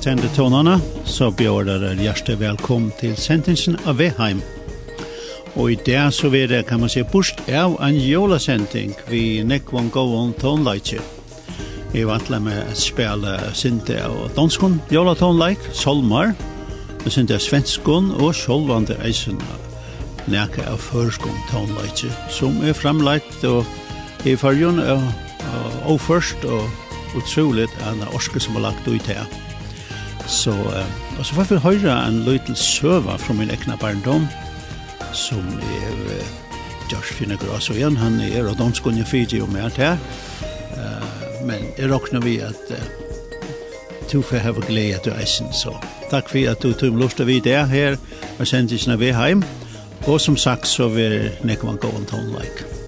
velkjente tonene, så bjør dere hjertelig velkommen til sentensen av Veheim. Og i det så vil det, kan man si, bort av en jolasenting vi nekvån gåvån tonleitje. Jeg vantler med å spille sinte og danskon jolatonleik, solmar, og sinte av svenskon og solvande eisen nekka av førskon tonleitje, som er fremleikt og i fargen og, og, og først og utroligt en orske som har lagt ut her. Så, uh, og så får vi høre en liten søva fra min egna barndom, som er uh, Josh Finnegar også igjen, han er av domskunnig Fiji og mer til, uh, men jeg råkner vi at uh, du får hava glede til eisen, så takk for at du tog lust av vi det her, og sendte ikke när vi hem. Och og som sagt så vil nekvann gå en tone like.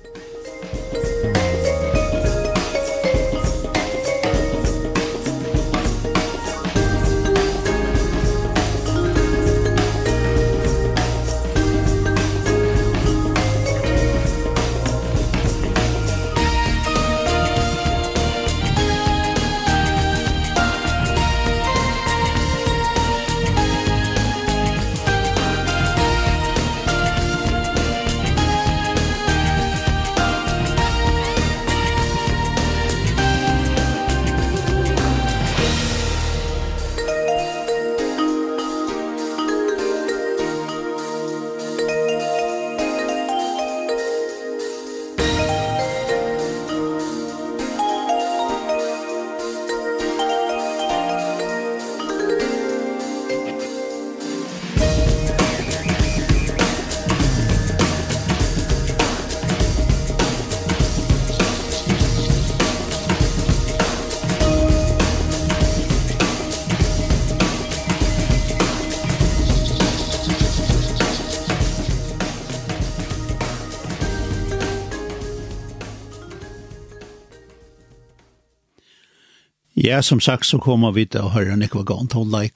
ja, som sagt så kommer vi til å høre Nikva Gant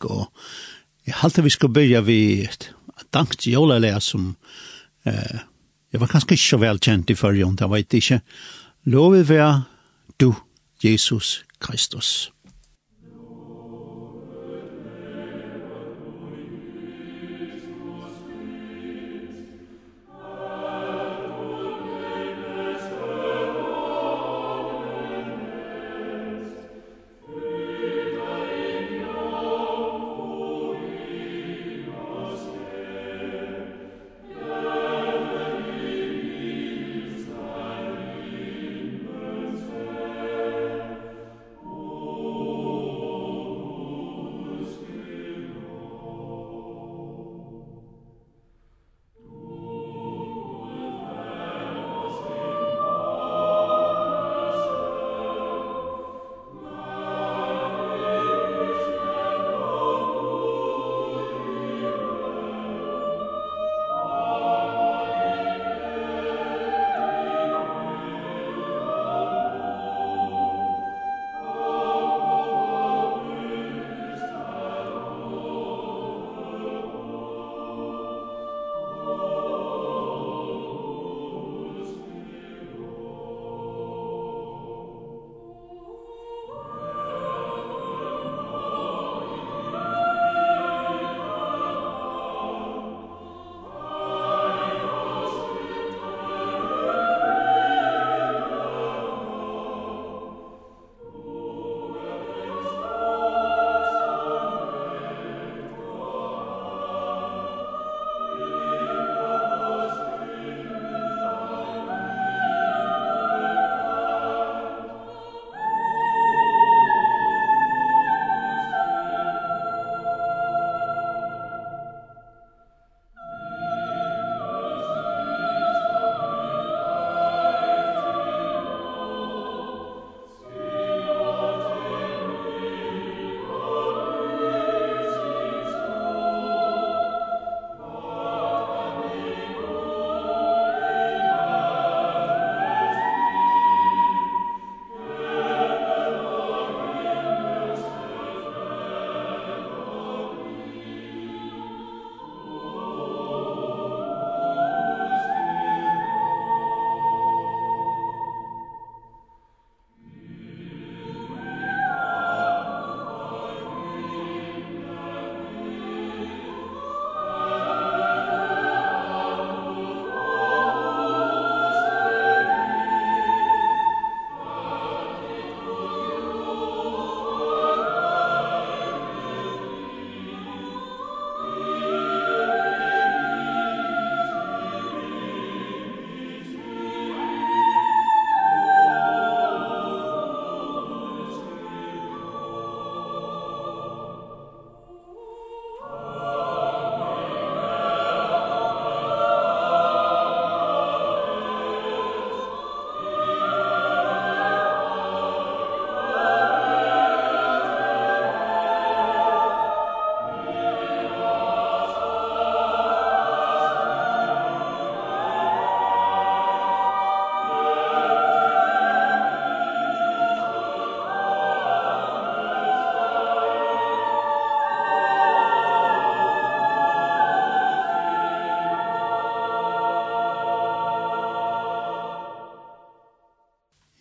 og jeg halte vi skal begynne vi et dansk som eh, jeg var kanskje ikke så velkjent i førjon, det var ikke lovet være du, Jesus Kristus.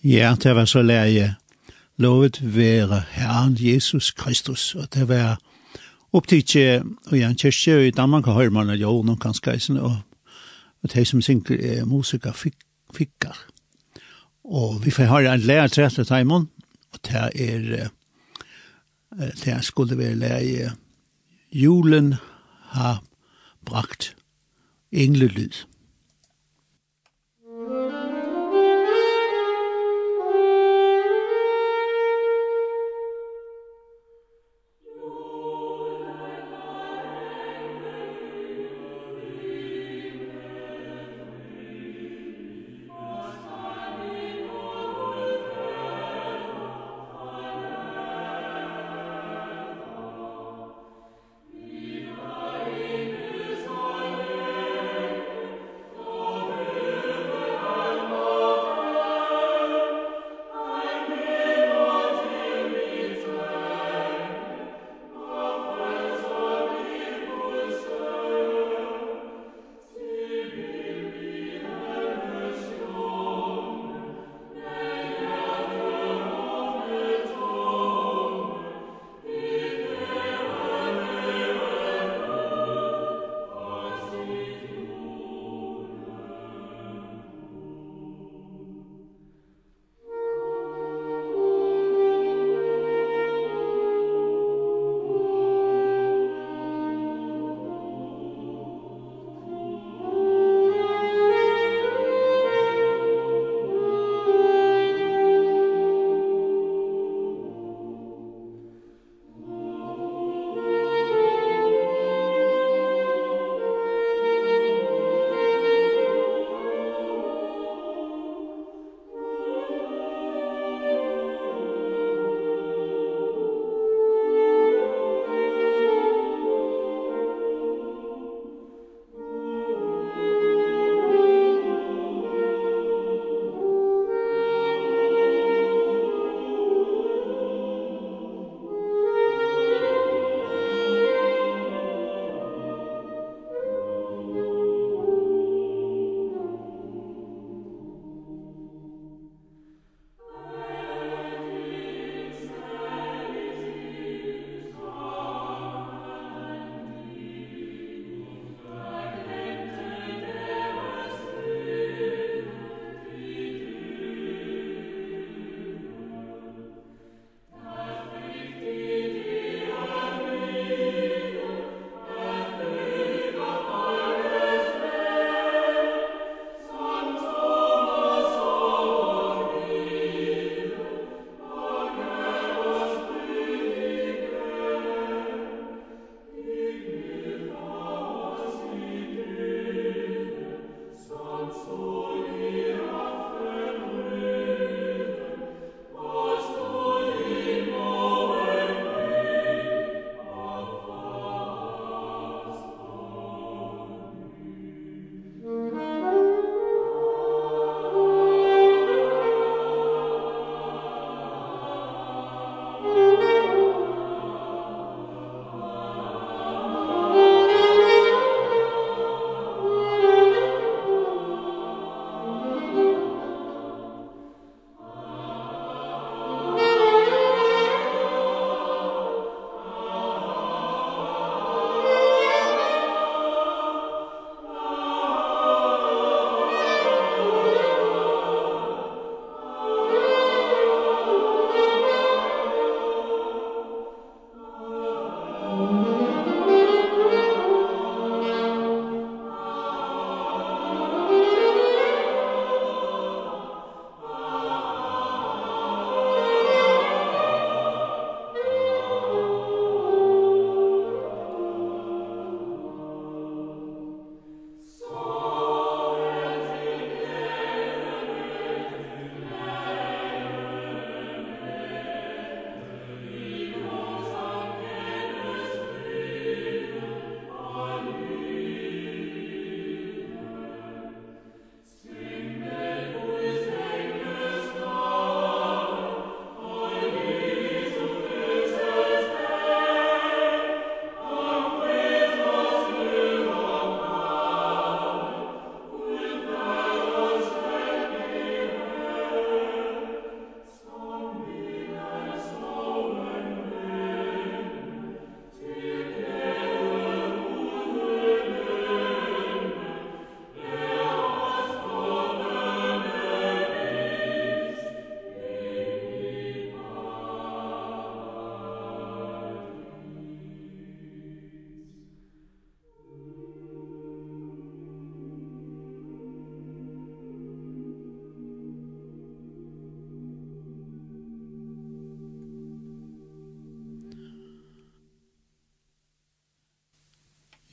Ja, det var så lærje. Lovet være Herren Jesus Kristus, og det var opptidje, og jeg kjørste i Danmark og Høyman og Jorden og Kanskeisen, og, og de som synger er musiker fik, fikkar. Og vi får høre en lærer til etter Taimon, og det er, det skulle være lærje, julen har brakt englelyd.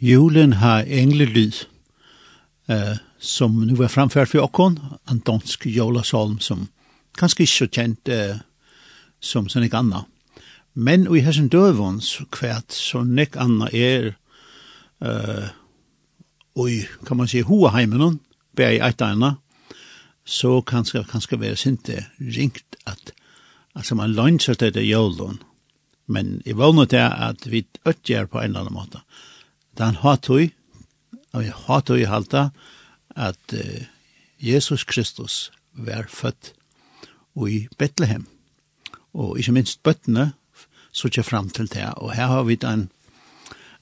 Julen har englelyd, eh, som nu er framført for okkon, en dansk jolasalm som kanskje ikke så kjent eh, som sånn ikke anna. Men i hessen døven så kvært så nek anna er eh, og kan man si, hoa heimen, bæg i eitegna, så kanskje, kanskje være sinte ringt at altså man lønser det til jolun. Men i vågner til at vi øtjer på en eller annen måte den hatøy, og jeg hatøy halta, at uh, Jesus Kristus var født i Bethlehem. Og ikke minst bøttene, så ikke fram til det. Og her har vi den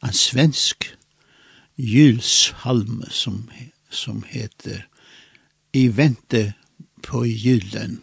en svensk julshalm som, som heter I vente på julen.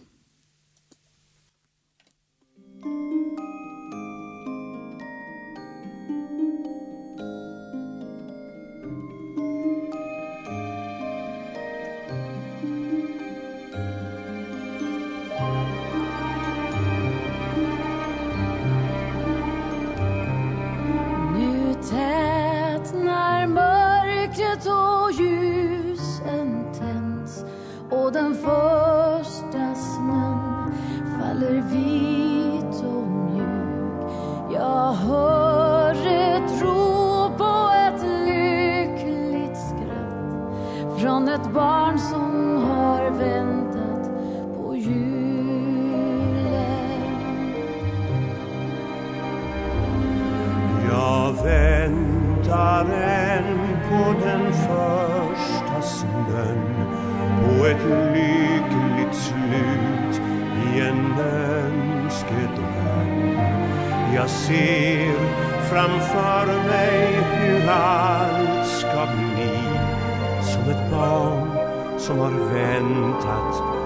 ser framför mig hur allt ska bli Som ett barn som har väntat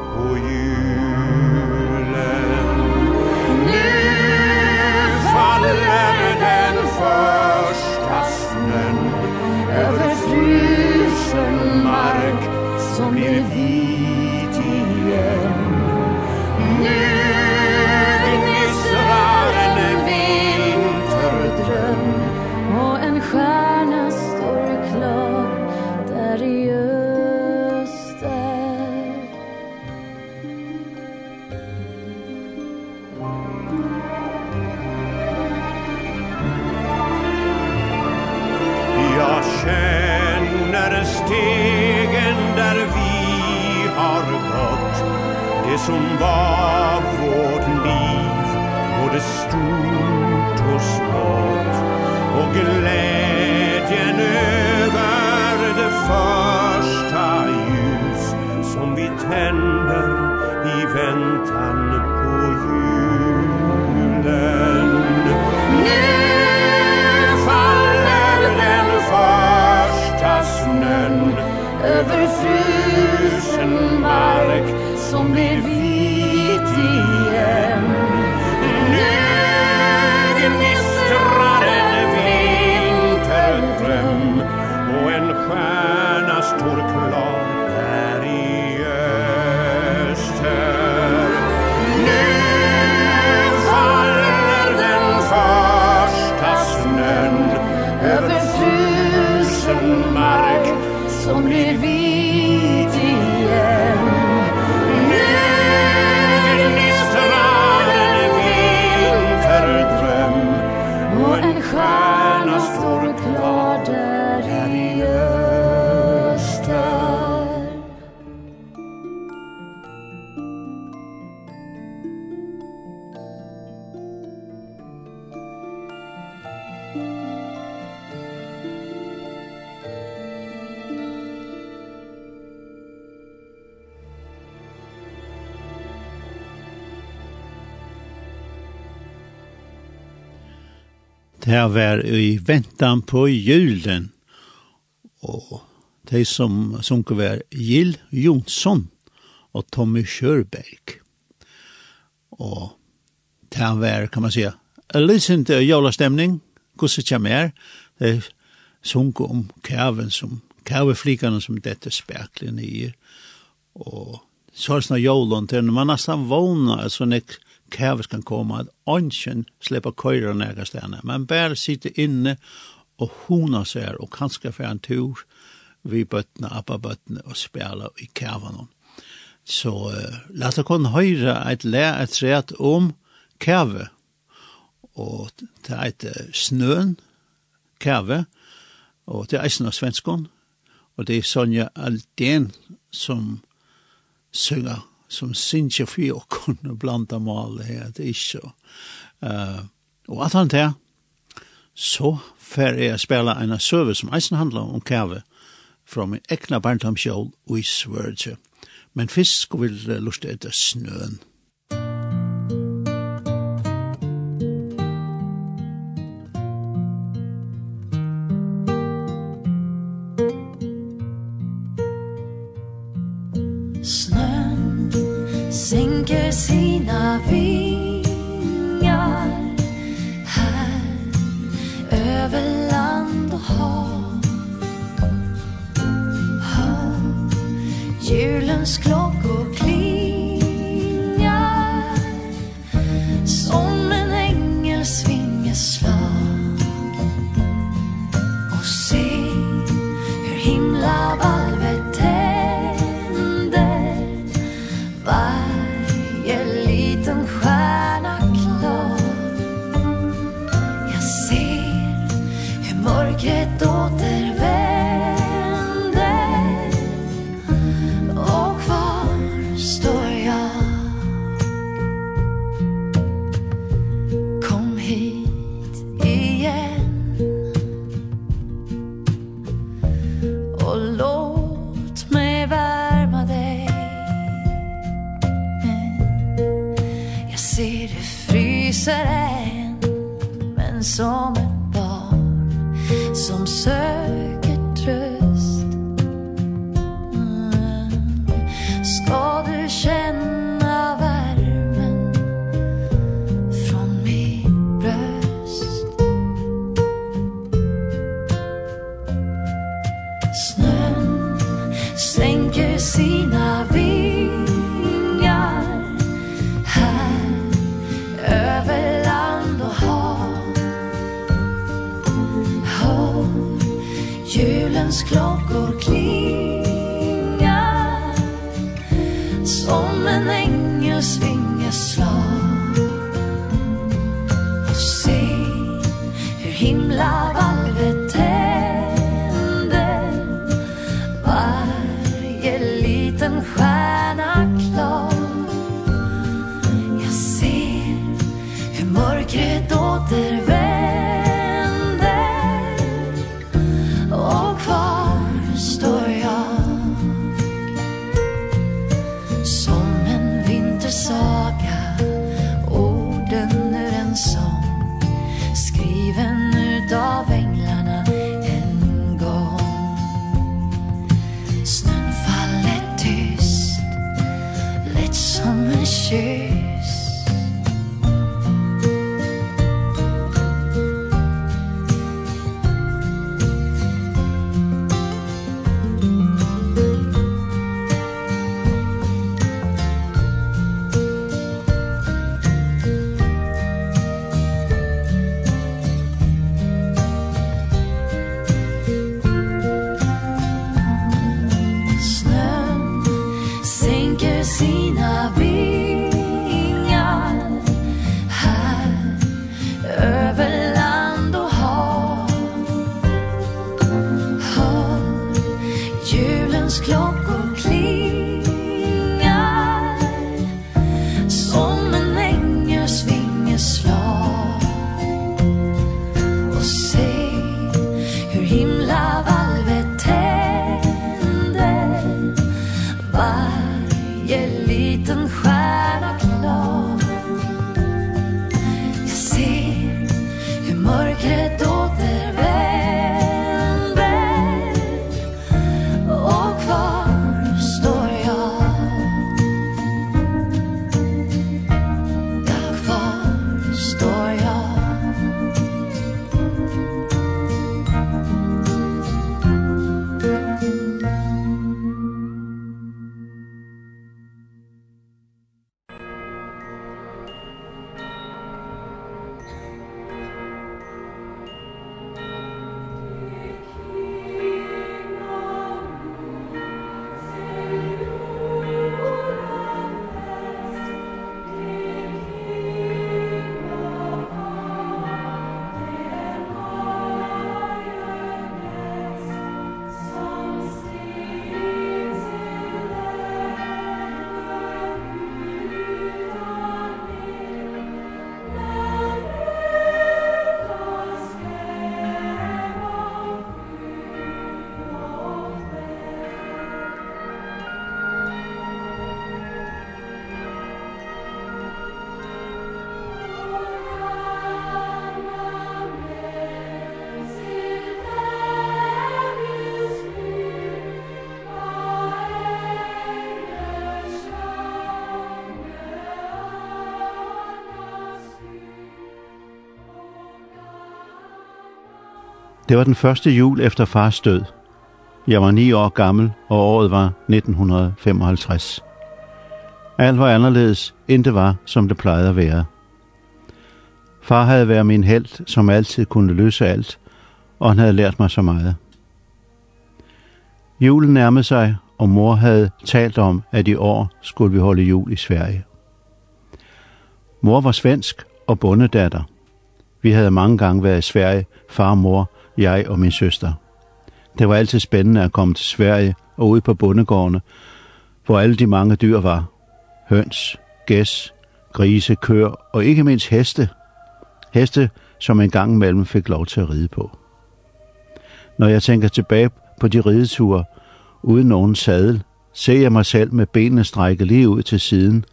Det var i ventan på julen. Og de som sunker var Jill Jonsson og Tommy Kjørberg. Og det var, kan man säga, en liten julastämning. kommer Kjamer, de sunker om kärven som, kärveflikarna som dette spekler nye. Og så er det sånn julen til, man nesten vågner, så nekk, kæves kan komme at ånden slipper køyre nægge stedene, men bare sitte inne og hona seg og kanskje for en tur vi bøttene, appa bøttene og spela i kævanen. Så uh, la oss kunne høre et le et rett om kæve, og det er et snøen kæve, og det er eisen av svenskån, og det er Sonja Aldén som synger som syns jo for å kunne blanda malet her, det er ikke. Uh, og at han til, så fer jeg spela en søve som eisen handler om kave fra min ekna barndomsjål og i svørtje. Men først skulle vi luste etter snøen. Julens klockor klingar. Som en ängels vingeslag Och se hur himlar Det var den første jul efter fars død. Jeg var ni år gammel, og året var 1955. Alt var anderledes, end det var, som det plejede at være. Far havde været min held, som altid kunne løse alt, og han havde lært mig så meget. Julen nærmede sig, og mor havde talt om, at i år skulle vi holde jul i Sverige. Mor var svensk og bondedatter. Vi havde mange gange været i Sverige, far og mor, jeg og min søster. Det var altid spændende at komme til Sverige og ud på bondegårdene, hvor alle de mange dyr var. Høns, gæs, grise, kør og ikke mindst heste. Heste, som en gang imellem fik lov til at ride på. Når jeg tænker tilbage på de rideture, uden nogen sadel, ser jeg mig selv med benene strækket lige ud til siden.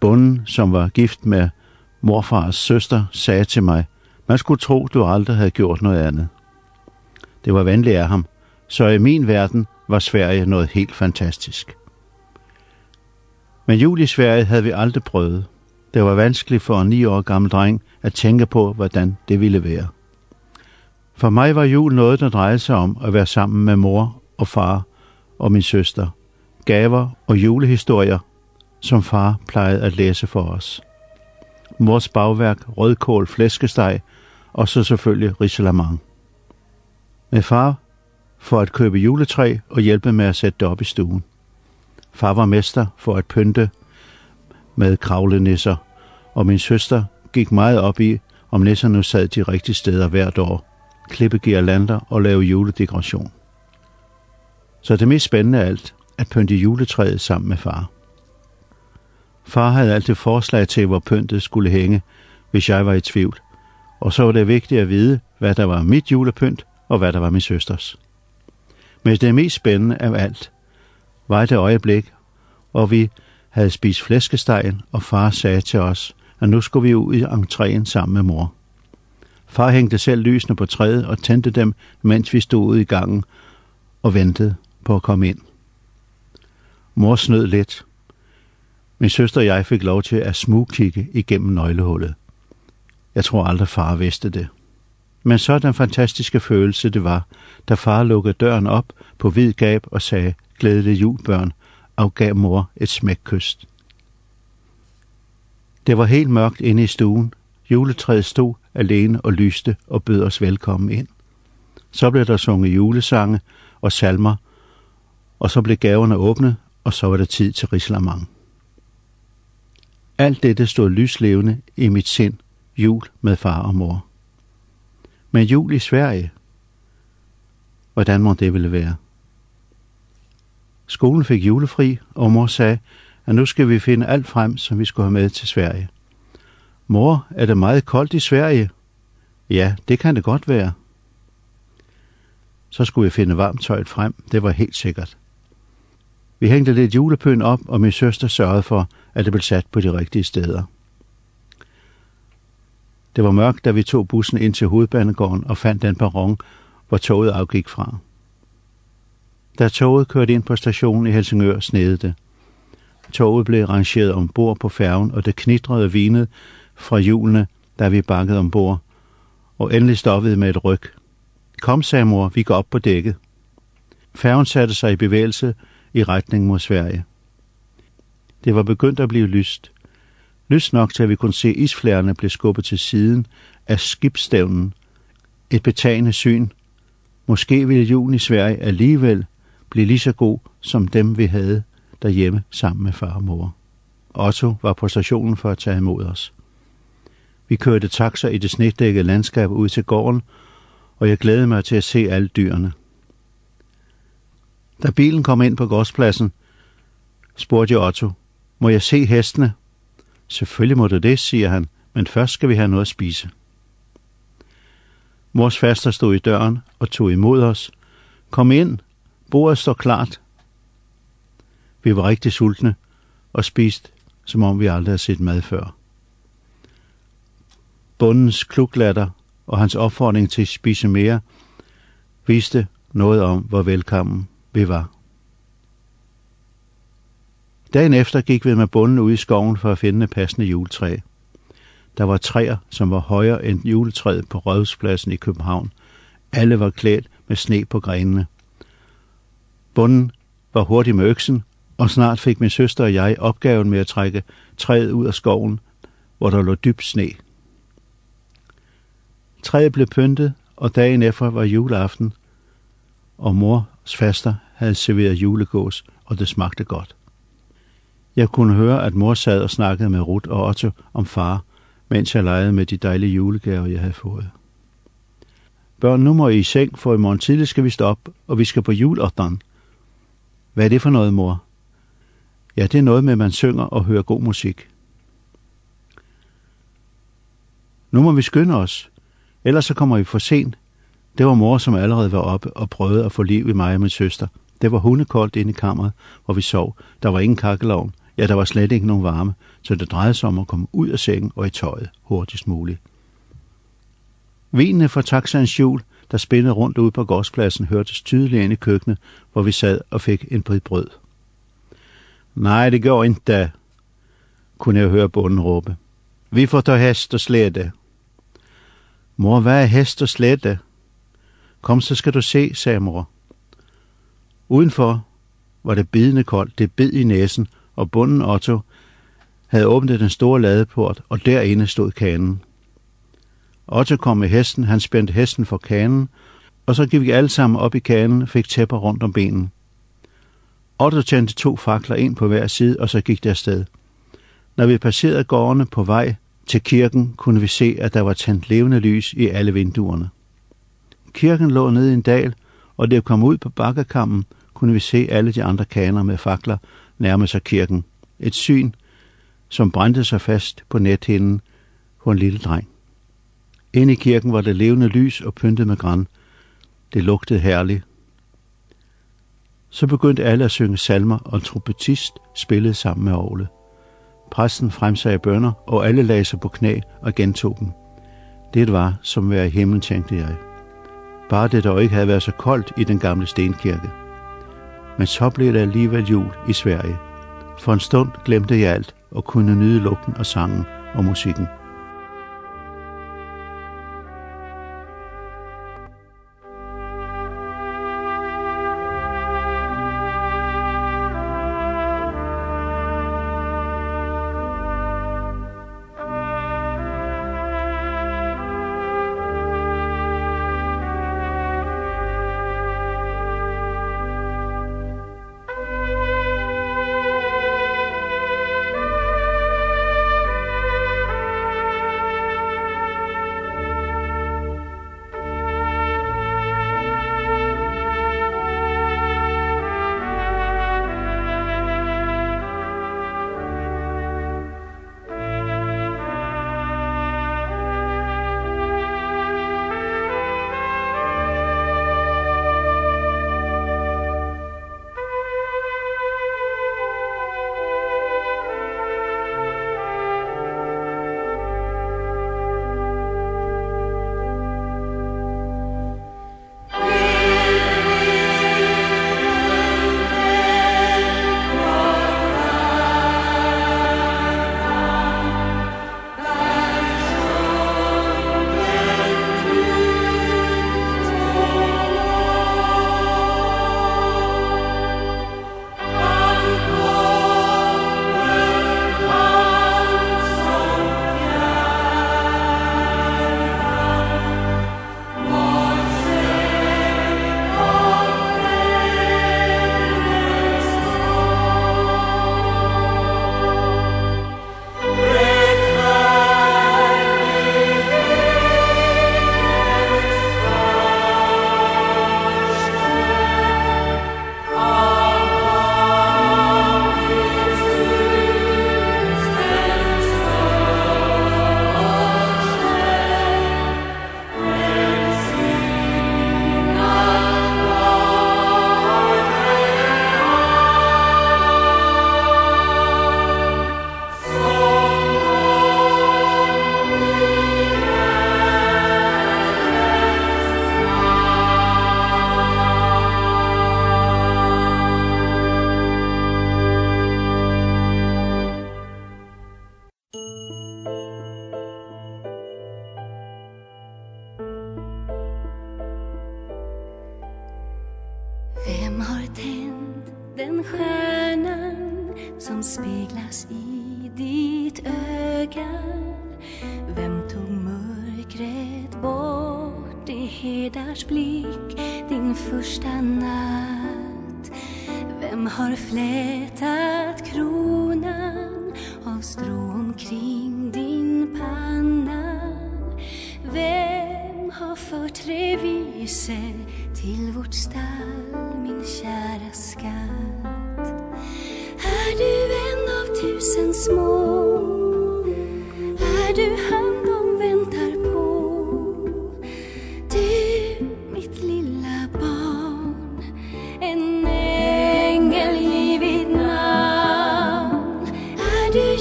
Bunden, som var gift med morfars søster, sagde til mig – Man skulle tro, du aldrig havde gjort noget andet. Det var venligt af ham, så i min verden var Sverige noget helt fantastisk. Men jul i Sverige havde vi aldrig prøvet. Det var vanskeligt for en ni år gammel dreng at tænke på, hvordan det ville være. For mig var jul noget, der drejede sig om at være sammen med mor og far og min søster. Gaver og julehistorier, som far plejede at læse for os. Mors bagværk, rødkål, flæskesteg og så selvfølgelig Risalamang. Med far for at købe juletræ og hjælpe med at sætte det op i stuen. Far var mester for at pynte med kravlenisser, og min søster gik meget op i, om nisserne sad de rigtige steder hvert år, klippe girlander og lave juledekoration. Så det mest spændende af alt, at pynte juletræet sammen med far. Far havde altid forslag til, hvor pyntet skulle hænge, hvis jeg var i tvivl – og så var det vigtigt at vide, hvad der var mit julepynt og hvad der var min søsters. Men det mest spændende af alt var det øjeblik, hvor vi havde spist flæskestegen, og far sagde til os, at nu skulle vi ud i entréen sammen med mor. Far hængte selv lysene på træet og tændte dem, mens vi stod ude i gangen og ventede på at komme ind. Mor snød lidt. Min søster og jeg fik lov til at smugkigge igennem nøglehullet. Jeg tror aldrig far vidste det. Men så den fantastiske følelse det var, da far lukkede døren op på hvid gab og sagde, glædelig jul, børn, og gav mor et smækkyst. Det var helt mørkt inde i stuen. Juletræet stod alene og lyste og bød os velkommen ind. Så blev der sunget julesange og salmer, og så blev gaverne åbne, og så var det tid til rislamang. Alt dette stod lyslevende i mit sind jul med far og mor. Men jul i Sverige, hvordan må det ville være? Skolen fik julefri, og mor sagde, at nu skal vi finde alt frem, som vi skulle have med til Sverige. Mor, er det meget koldt i Sverige? Ja, det kan det godt være. Så skulle vi finde varmt tøjet frem, det var helt sikkert. Vi hængte lidt julepynt op, og min søster sørgede for, at det blev sat på de rigtige steder. Det var mørkt, da vi tog bussen ind til hovedbanegården og fandt den perron, hvor toget afgik fra. Da toget kørte ind på stationen i Helsingør, snede det. Toget blev rangeret ombord på færgen, og det knitrede vinet fra hjulene, da vi bakkede ombord, og endelig stoppede med et ryg. Kom, sagde mor, vi går op på dækket. Færgen satte sig i bevægelse i retning mod Sverige. Det var begyndt at blive lyst lyst nok til at vi kunne se isflærene blive skubbet til siden af skibsstævnen. Et betagende syn. Måske ville julen i Sverige alligevel blive lige så god som dem, vi havde derhjemme sammen med far og mor. Otto var på stationen for at tage imod os. Vi kørte taxa i det snedækkede landskab ud til gården, og jeg glædede mig til at se alle dyrene. Da bilen kom ind på gårdspladsen, spurgte jeg Otto, må jeg se hestene Selvfølgelig må du det, siger han, men først skal vi have noget at spise. Mors faster stod i døren og tog imod os. Kom ind, bordet står klart. Vi var rigtig sultne og spist, som om vi aldrig havde set mad før. Bundens kluklatter og hans opfordring til at spise mere viste noget om, hvor velkommen vi var. Dagen efter gik vi med bunden ud i skoven for at finde passende juletræ. Der var træer, som var højere end juletræet på Rødhuspladsen i København. Alle var klædt med sne på grenene. Bunden var hurtig med øksen, og snart fik min søster og jeg opgaven med at trække træet ud af skoven, hvor der lå dyb sne. Træet blev pyntet, og dagen efter var juleaften, og mors faster havde serveret julegås, og det smagte godt. Jeg kunne høre, at mor sad og snakkede med Ruth og Otto om far, mens jeg legede med de dejlige julegaver, jeg havde fået. Børn, nu må I i seng, for i morgen tidlig skal vi stå op, og vi skal på julotteren. Hvad er det for noget, mor? Ja, det er noget med, at man synger og hører god musik. Nu må vi skynde os, ellers så kommer vi for sent. Det var mor, som allerede var oppe og prøvede at få liv i mig og min søster. Det var hundekoldt inde i kammeret, hvor vi sov. Der var ingen kakkelovn, Ja, der var slet ikke nogen varme, så det drejede sig om at komme ud af sengen og i tøjet hurtigst muligt. Vinene fra taxans hjul, der spændede rundt ude på gårdspladsen, hørtes tydeligt ind i køkkenet, hvor vi sad og fik en bid brød. Nej, det går ikke da, kunne jeg høre bunden råbe. Vi får ta hest og slette. Mor, hvad er hest og slette? Kom, så skal du se, sagde mor. Udenfor var det bidende koldt, det bed i næsen, og bunden Otto havde åbnet den store ladeport, og derinde stod kanen. Otto kom med hesten, han spændte hesten for kanen, og så gik vi alle sammen op i kanen og fik tæpper rundt om benen. Otto tændte to fakler ind på hver side, og så gik der sted. Når vi passerede gårdene på vej til kirken, kunne vi se, at der var tændt levende lys i alle vinduerne. Kirken lå nede i en dal, og det kom ud på bakkekammen, kunne vi se alle de andre kaner med fakler, nærme sig kirken. Et syn, som brændte sig fast på nethinden for en lille dreng. Inde i kirken var det levende lys og pyntet med græn. Det lugtede herligt. Så begyndte alle at synge salmer, og en trompetist spillede sammen med Ole. Præsten fremsagde bønder, og alle lagde sig på knæ og gentog dem. Det var som være i himlen, tænkte jeg. Bare det, dog ikke havde været så koldt i den gamle stenkirke. Men så blev det alligevel jul i Sverige. For en stund glemte jeg alt og kunne nyde lugten og sangen og musikken.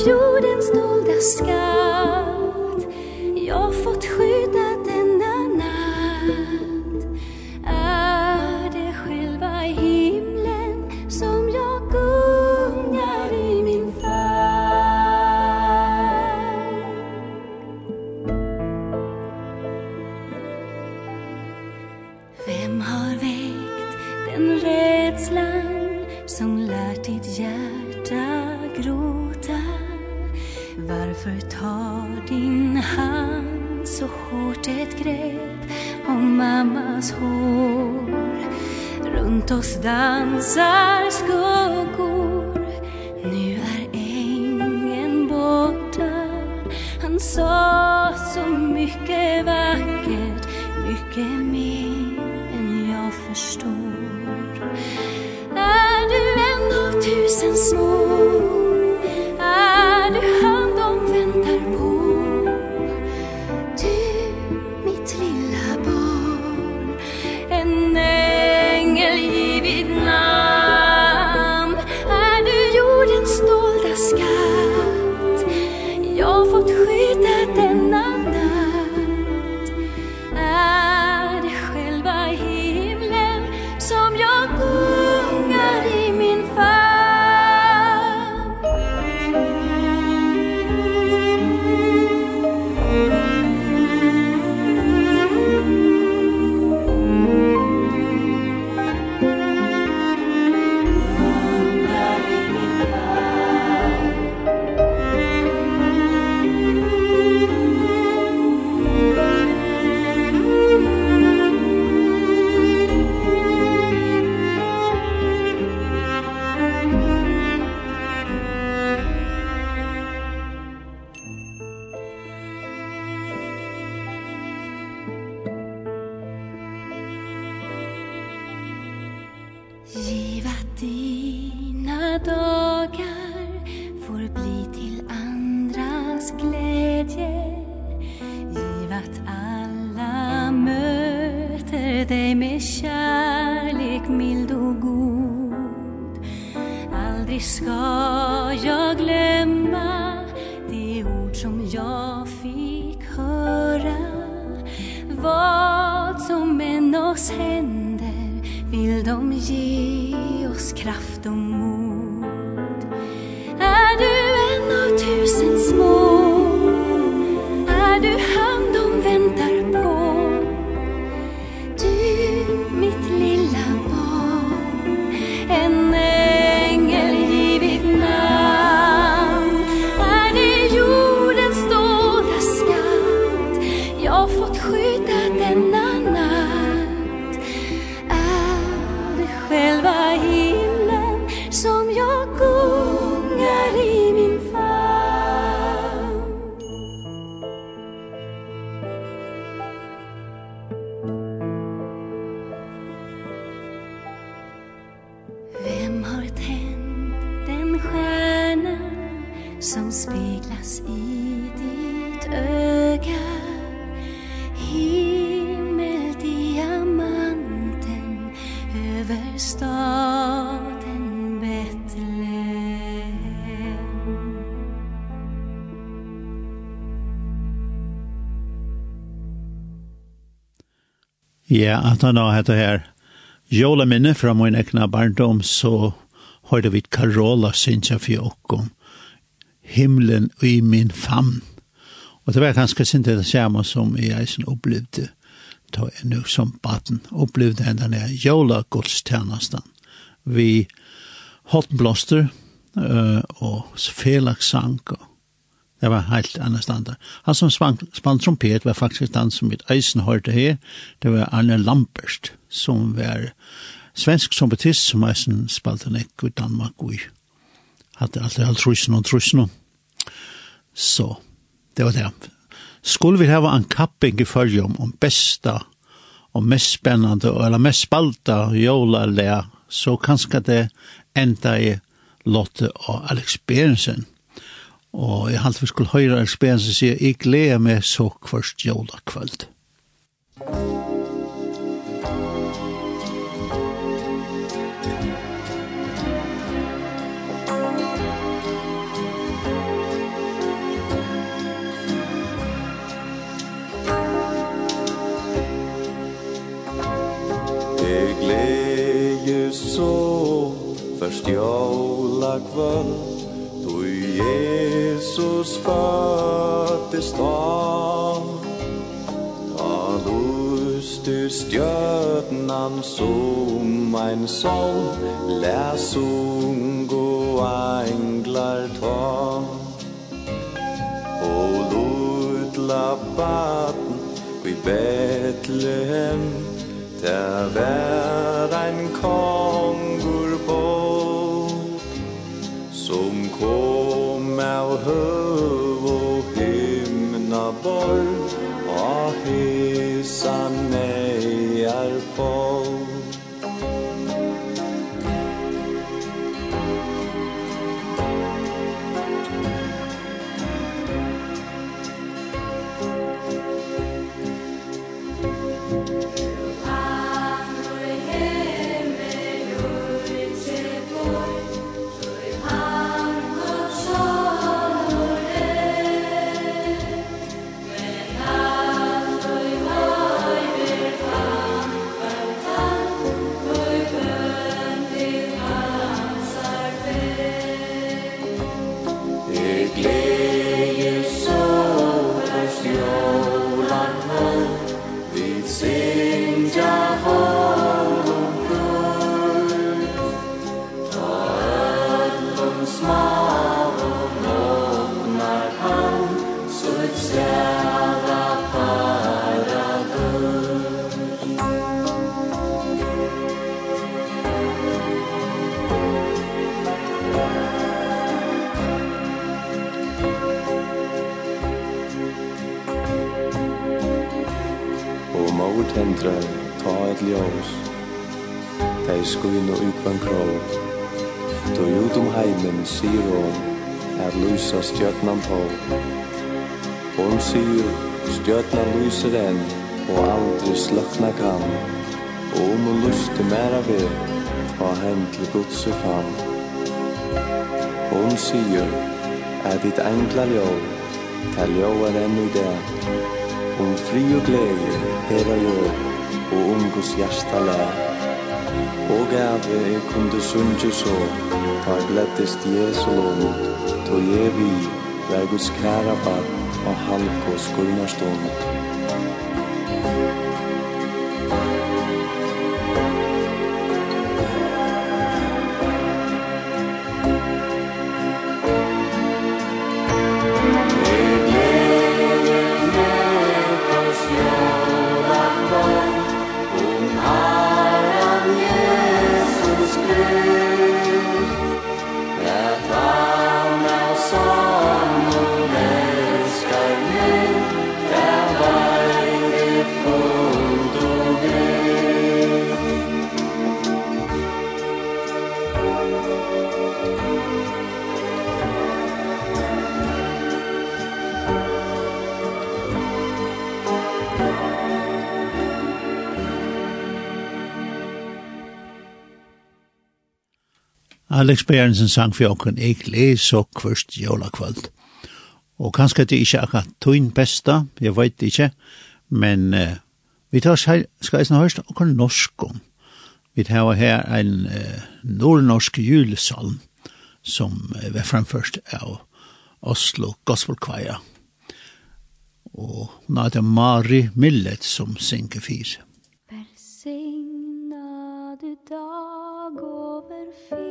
jordens dolda skatt Jag har fått skydd Ja, at han har hette her Jola minne fra min ekna barndom, så hørte vi Karola synsja fjåkom. Himlen i min famn. Og det var ganske sinte det samme som jeg som opplevde da jeg nu som baden opplevde henne denne jola gudstjennesten. Vi holdt blåster uh, og felagssang og Det var helt annet standard. Han som spann trompet var faktisk den som mitt eisen hørte her. Det var Arne Lampert, som var svensk trompetist som eisen spalte nekk i Danmark og. Hadde alltid alt trusen og trusen. Så, det var det. Skulle vi hava en kapping i følge om, om besta og mest spennende, eller mest spalta jola eller så kanskje det enda i Lotte og Alex Berensen. Og jeg halte vi skulle høre Alf Bensen sier, jeg gleder meg så kvart jola kvöld. Jeg gleder så först jola kvöld Jesus fattes tam Ta lust du stjörnan som ein sol Läs ungo englar ta. Og lutla baden vi Bethlehem Der vær ein kongur bo Som kongur av høv og himna borg. ut om heimen, sier hon, er lysa stjörnan på. Hon sier, stjörnan lyser enn, og aldri slökna kan. Og om hun lyste mera ved, ta hen til godse fan. Hon sier, er ditt enkla ljå, ta ljå er enn i det. Om fri og glede, hera ljå, og om hjärsta lär. Og gave er kunde sunge så, Förglättest Jesu lån då ger vi, där Guds kära barn och halkos gulnar stånd. Alex Berensen sang for åkken «Eg les og kvørst jolakvald». Og kanskje det ikke akkurat tøyn besta, jeg vet ikke, men uh, vi tar skal eisen høyst åkken norsk om. Vi tar her en uh, nordnorsk julesalm som uh, var fremførst av Oslo Gospel Choir. Og hun det Mari Millet som synger fire. Velsignade dag over fyr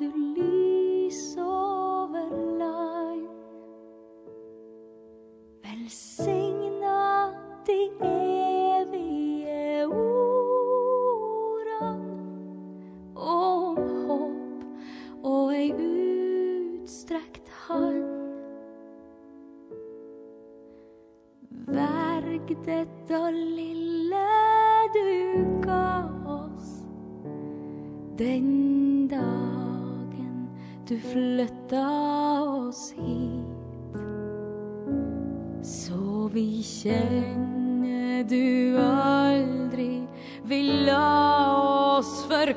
setter lys over lai Velsign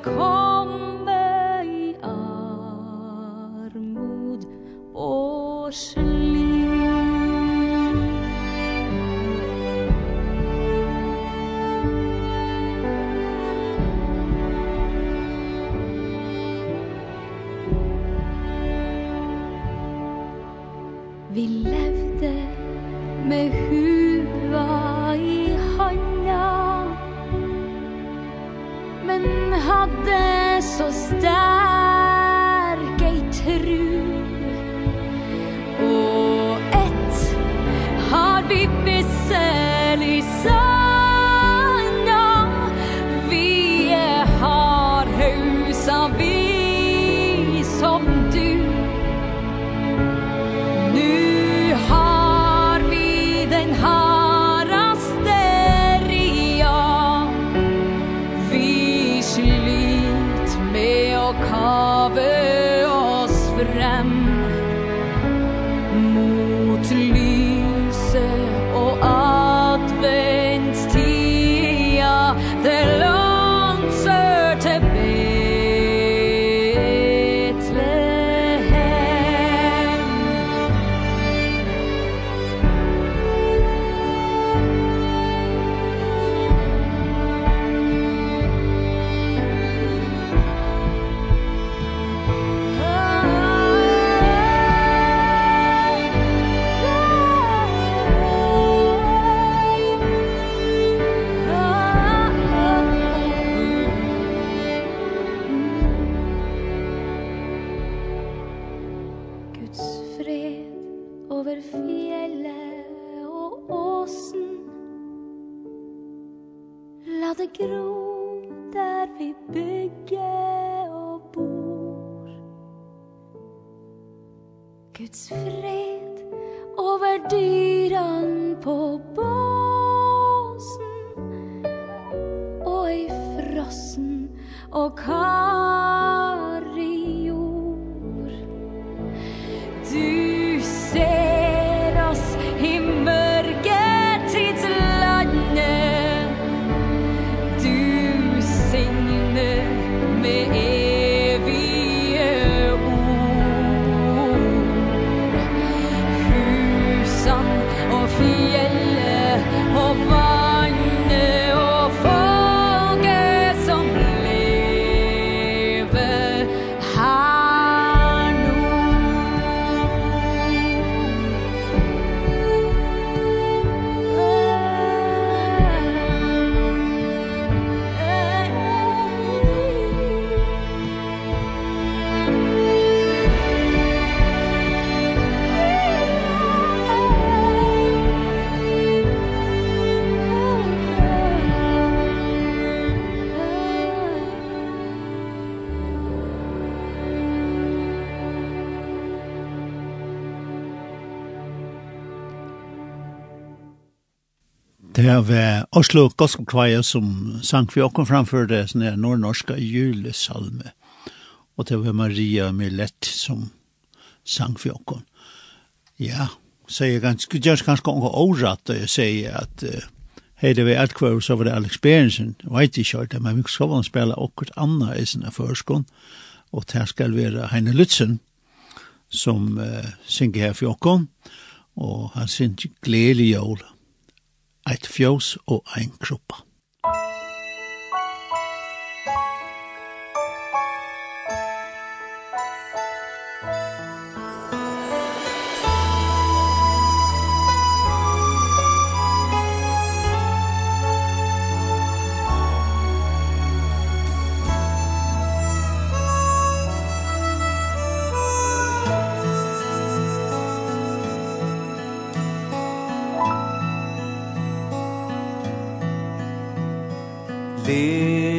kom. Det var Oslo Gospel Choir som sang for åkken framfor det sånne her nordnorske julesalme. Og det var Maria Millett som sang for åkken. Ja, så jeg ganske, jeg ganske unge året da jeg sier at uh, hei det var alt kvar så var det Alex Berensen, vet ikke det, men vi skal vel spille åkken annet i sinne førskånd. Og det skal være Heine Lutzen som uh, synger her for åkken. Og han synger gledelig jål eit fjós og ein kroppa. Det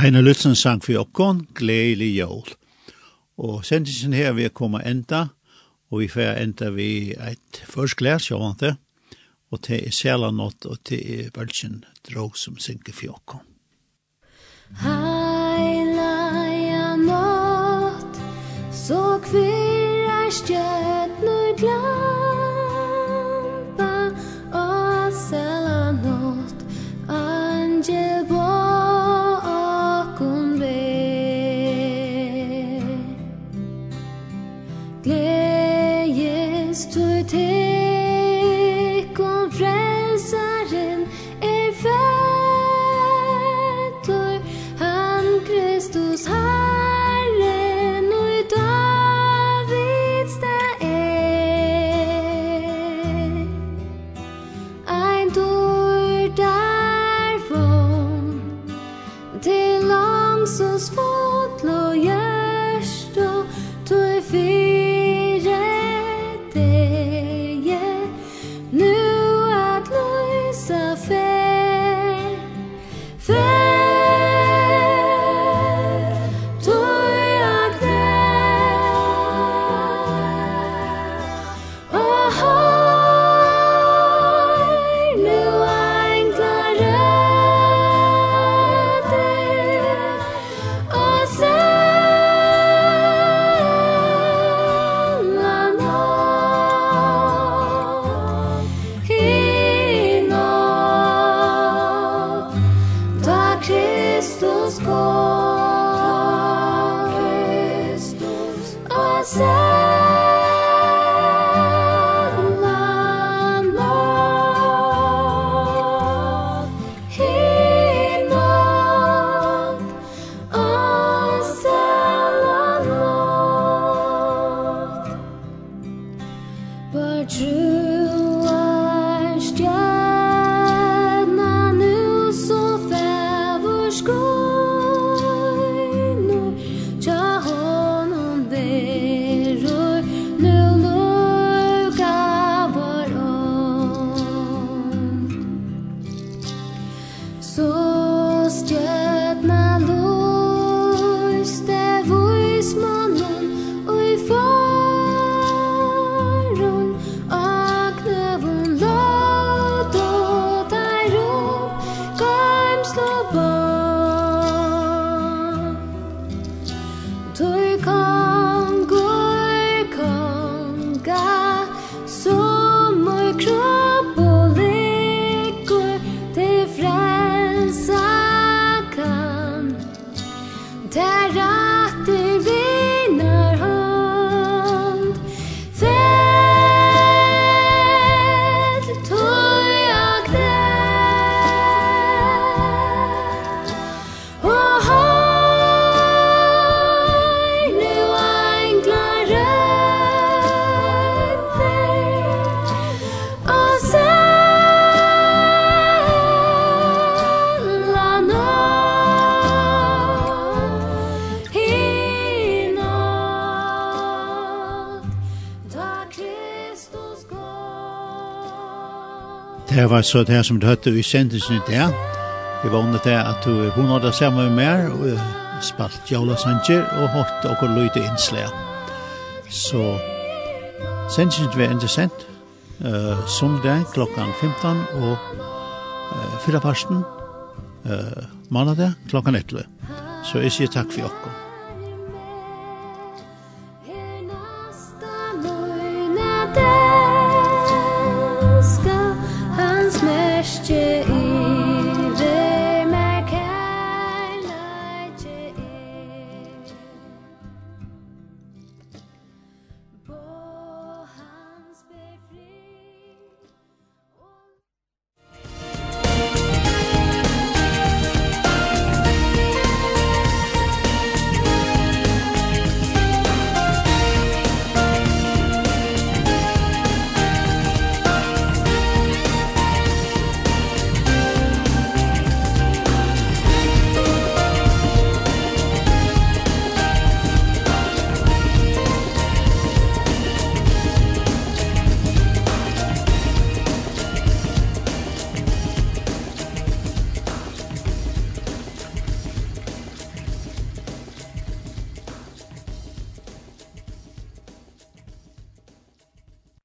Heine Lutzen sang for okkon, gledelig jól. Og sendisen her vil komme enda, og vi får enda vi et førstglæs, jeg vant det, og til er særlig nått, og til er velgen drog som synger for okkon. Heila ja nått, så kvirrer stjøl, det var så det som du hørte i sendelsen i det. Jeg var under det at du hun hadde sammen med meg, og spalt Jaula Sanger, og hørt og løyte innslag. Så sendelsen var interessant, uh, sundag klokkan 15, og uh, fyra parsten, uh, mandag klokkan 11. Så jeg sier takk for dere.